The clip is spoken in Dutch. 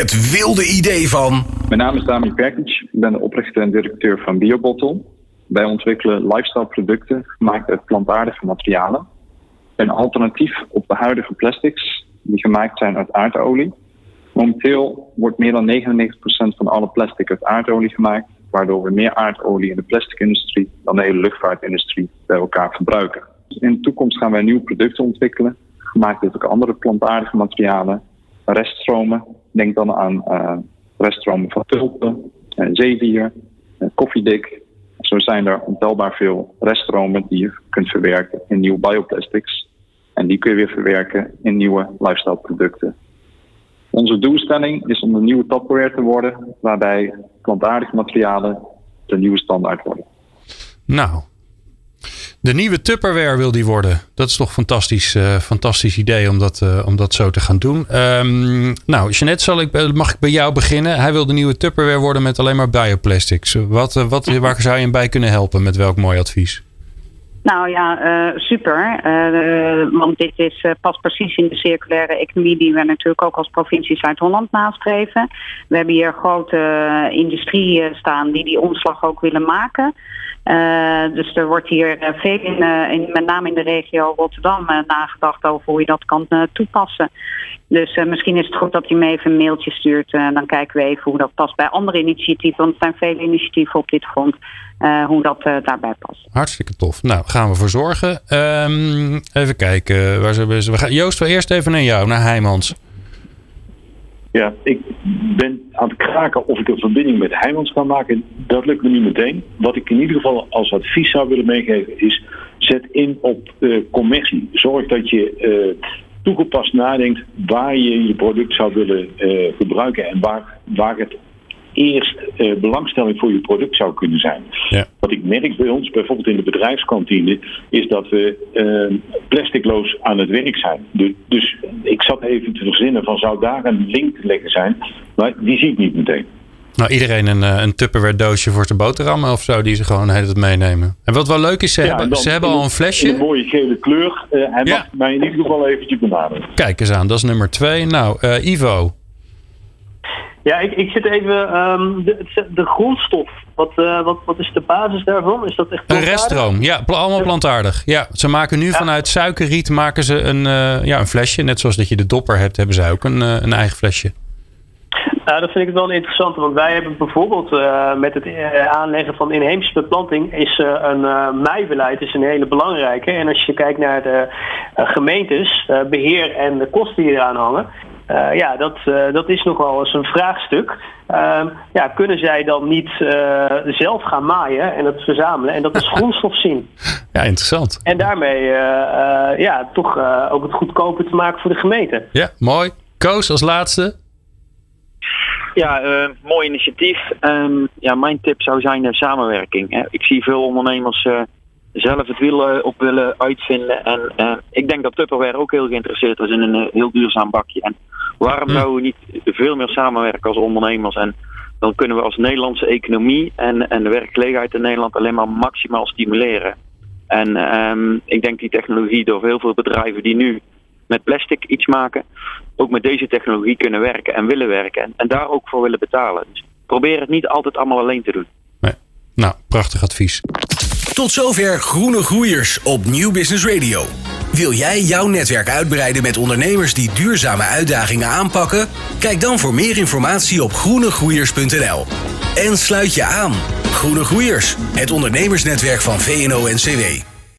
Het wilde idee van. Mijn naam is Dami Perkic. Ik ben de oprichter en directeur van BioBottle. Wij ontwikkelen lifestyle producten gemaakt uit plantaardige materialen. Een alternatief op de huidige plastics die gemaakt zijn uit aardolie. Momenteel wordt meer dan 99% van alle plastic uit aardolie gemaakt, waardoor we meer aardolie in de plasticindustrie dan de hele luchtvaartindustrie bij elkaar verbruiken. In de toekomst gaan wij nieuwe producten ontwikkelen, gemaakt uit ook andere plantaardige materialen, reststromen. Denk dan aan uh, reststromen van tulpen, uh, zeewier, uh, koffiedik. Zo zijn er ontelbaar veel reststromen die je kunt verwerken in nieuwe bioplastics. En die kun je weer verwerken in nieuwe lifestyle producten. Onze doelstelling is om een nieuwe Tupperware te worden, waarbij plantaardige materialen de nieuwe standaard worden. Nou, de nieuwe Tupperware wil die worden. Dat is toch fantastisch, uh, fantastisch idee om dat, uh, om dat zo te gaan doen. Um, nou, Jeanette, zal ik, mag ik bij jou beginnen? Hij wil de nieuwe Tupperware worden met alleen maar bioplastics. Wat, wat, waar zou je hem bij kunnen helpen? Met welk mooi advies? Nou ja, super. Want dit is, past precies in de circulaire economie die we natuurlijk ook als provincie Zuid-Holland nastreven. We hebben hier grote industrieën staan die die omslag ook willen maken. Dus er wordt hier veel in, in, met name in de regio Rotterdam, nagedacht over hoe je dat kan toepassen. Dus misschien is het goed dat hij me even een mailtje stuurt. dan kijken we even hoe dat past bij andere initiatieven. Want er zijn vele initiatieven op dit. Uh, hoe dat daarbij past. Hartstikke tof. Nou, gaan we voor zorgen. Um, even kijken. Waar we, we gaan, Joost, we eerst even naar jou, naar Heijmans. Ja, ik ben aan het kraken of ik een verbinding met Heijmans kan maken. Dat lukt me niet meteen. Wat ik in ieder geval als advies zou willen meegeven is... zet in op uh, commercie. Zorg dat je toegepast nadenkt waar je je product zou willen gebruiken... en waar, waar het eerst uh, belangstelling voor je product zou kunnen zijn. Ja. Wat ik merk bij ons, bijvoorbeeld in de bedrijfskantine, is dat we uh, plasticloos aan het werk zijn. Dus, dus ik zat even te verzinnen van zou daar een link te leggen zijn, maar die zie ik niet meteen. Nou, iedereen een, eh, een Tupperware doosje voor zijn boterhammen of zo, die ze gewoon het meenemen. En wat wel leuk is, ze, ja, hebben, ze hebben al een flesje. een mooie gele kleur. Uh, hij ja. mag mij in ieder geval eventjes benaderen. Kijk eens aan, dat is nummer twee. Nou, uh, Ivo, ja, ik, ik zit even. Um, de, de grondstof, wat, uh, wat, wat is de basis daarvan? Is dat echt Een reststroom, ja, allemaal plantaardig. Ja, ze maken nu ja. vanuit suikerriet maken ze een, uh, ja, een flesje. Net zoals dat je de dopper hebt, hebben zij ook een, uh, een eigen flesje. Nou, dat vind ik wel interessant, want wij hebben bijvoorbeeld uh, met het aanleggen van inheemse beplanting is uh, een uh, meibeleid is een hele belangrijke. En als je kijkt naar de gemeentes, beheer en de kosten die eraan hangen, uh, ja, dat, uh, dat is nog wel eens een vraagstuk. Uh, ja, kunnen zij dan niet uh, zelf gaan maaien en het verzamelen en dat als grondstof zien? Ja, interessant. En daarmee ja, toch ook het goedkoper te maken voor de gemeente. Ja, mooi. Koos als laatste. Ja, mooi initiatief. Um, ja, mijn tip zou zijn de samenwerking. Hè. Ik zie veel ondernemers zelf het wiel op willen uitvinden. En uh, ik denk dat Tupperware ook heel geïnteresseerd is in een uh, heel duurzaam bakje. En waarom hm. zouden we niet veel meer samenwerken als ondernemers? En dan kunnen we als Nederlandse economie en, en de werkgelegenheid in Nederland alleen maar maximaal stimuleren. En um, ik denk die technologie door heel veel bedrijven die nu met plastic iets maken, ook met deze technologie kunnen werken en willen werken. En, en daar ook voor willen betalen. Dus probeer het niet altijd allemaal alleen te doen. Nee. Nou, prachtig advies. Tot zover Groene Groeiers op Nieuw Business Radio. Wil jij jouw netwerk uitbreiden met ondernemers die duurzame uitdagingen aanpakken? Kijk dan voor meer informatie op groenegroeiers.nl. En sluit je aan. Groene Groeiers, het ondernemersnetwerk van VNO-NCW.